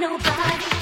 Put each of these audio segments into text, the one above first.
nobody.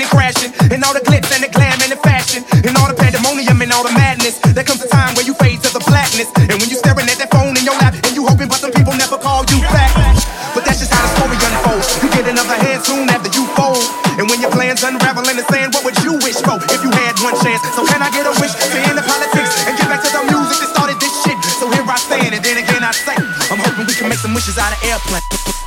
and crashing, and all the glitz and the glam and the fashion, and all the pandemonium and all the madness. There comes a time where you fade to the blackness, and when you're staring at that phone in your lap, and you hoping, but some people never call you back. But that's just how the story unfolds. You get another hand soon after you fold, and when your plans unravel in the sand, what would you wish for if you had one chance? So can I get a wish to end the politics and get back to the music that started this shit? So here I stand, and then again I say, I'm hoping we can make some wishes out of airplanes.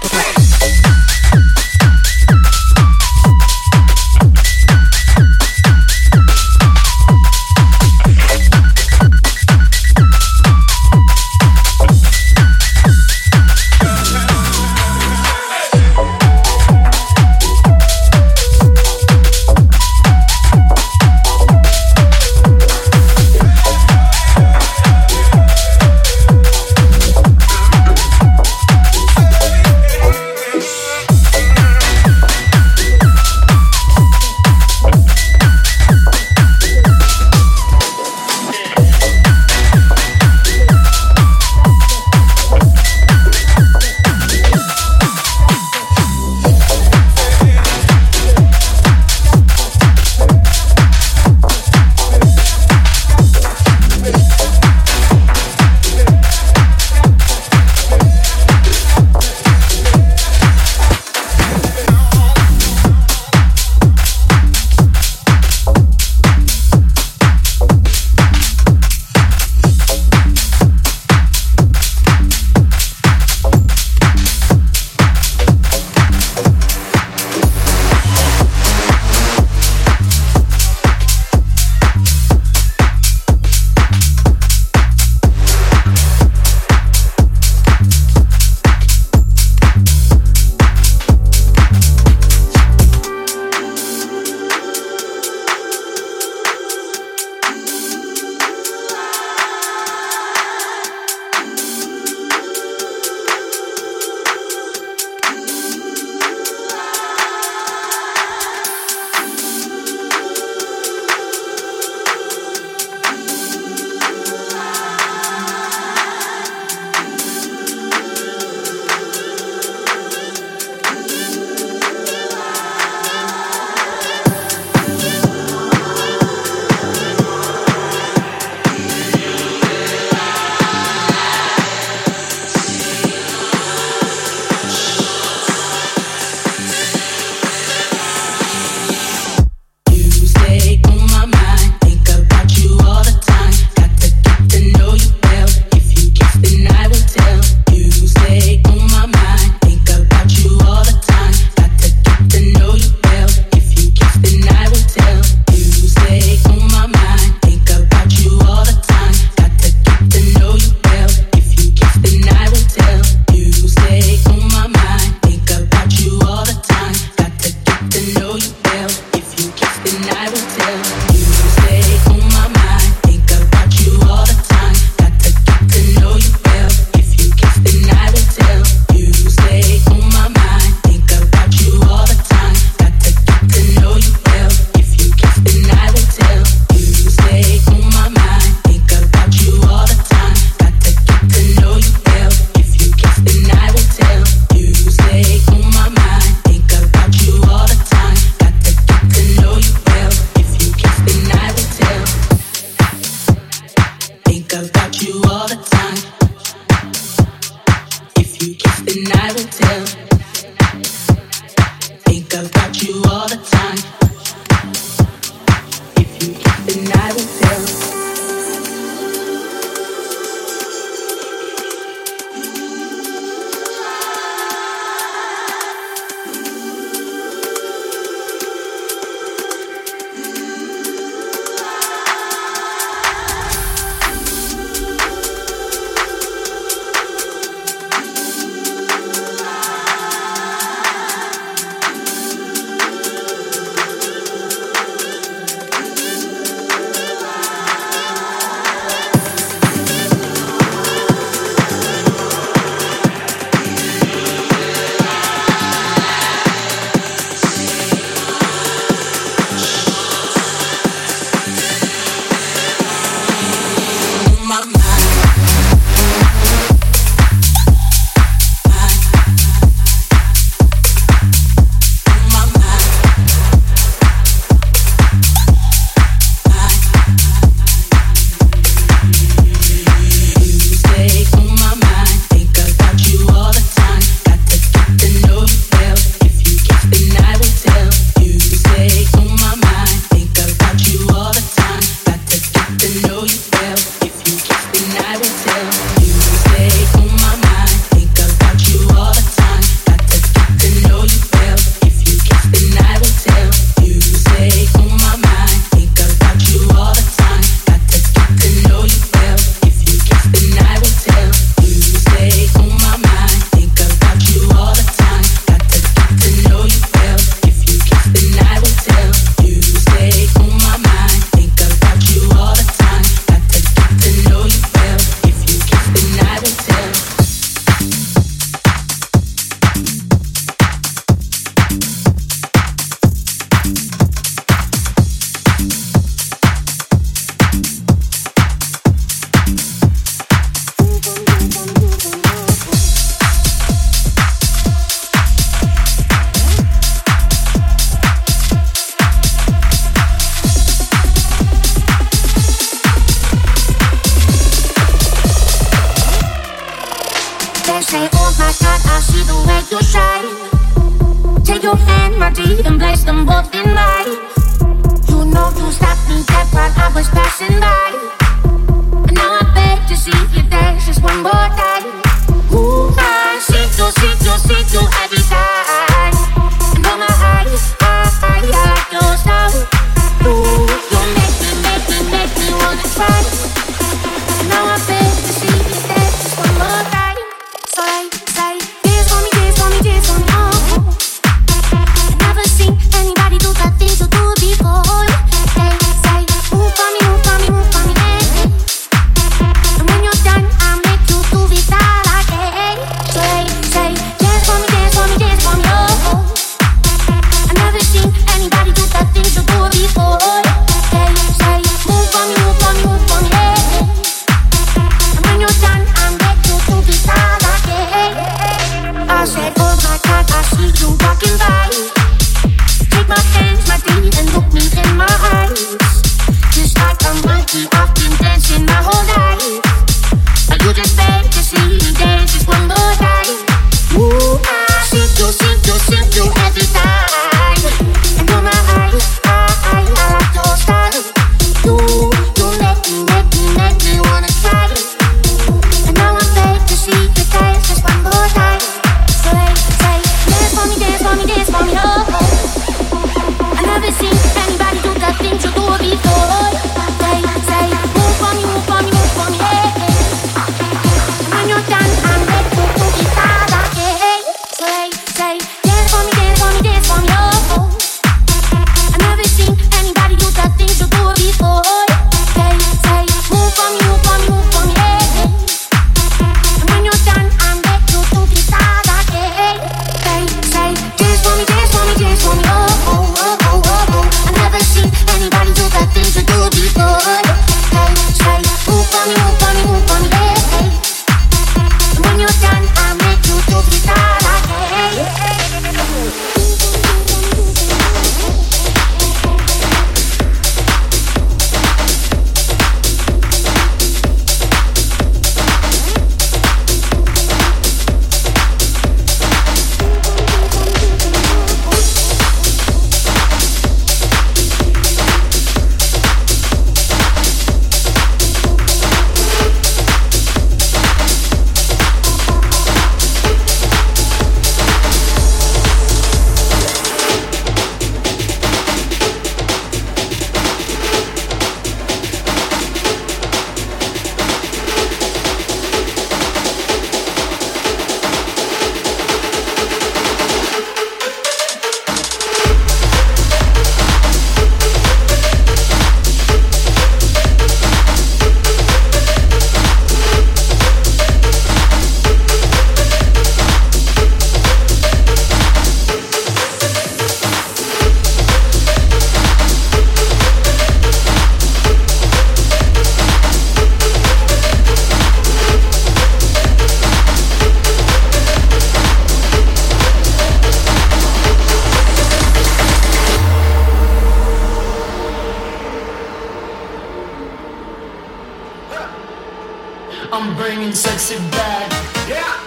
I'm bringing sexy back. Yeah.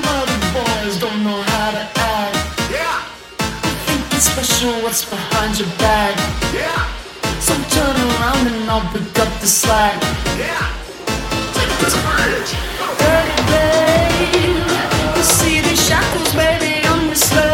But boys don't know how to act. Yeah. I Think it's special what's behind your back. Yeah. So turn around and I'll pick up the slack. Yeah. Take this bridge. Dirty babe, you see these shackles, baby, on this leg.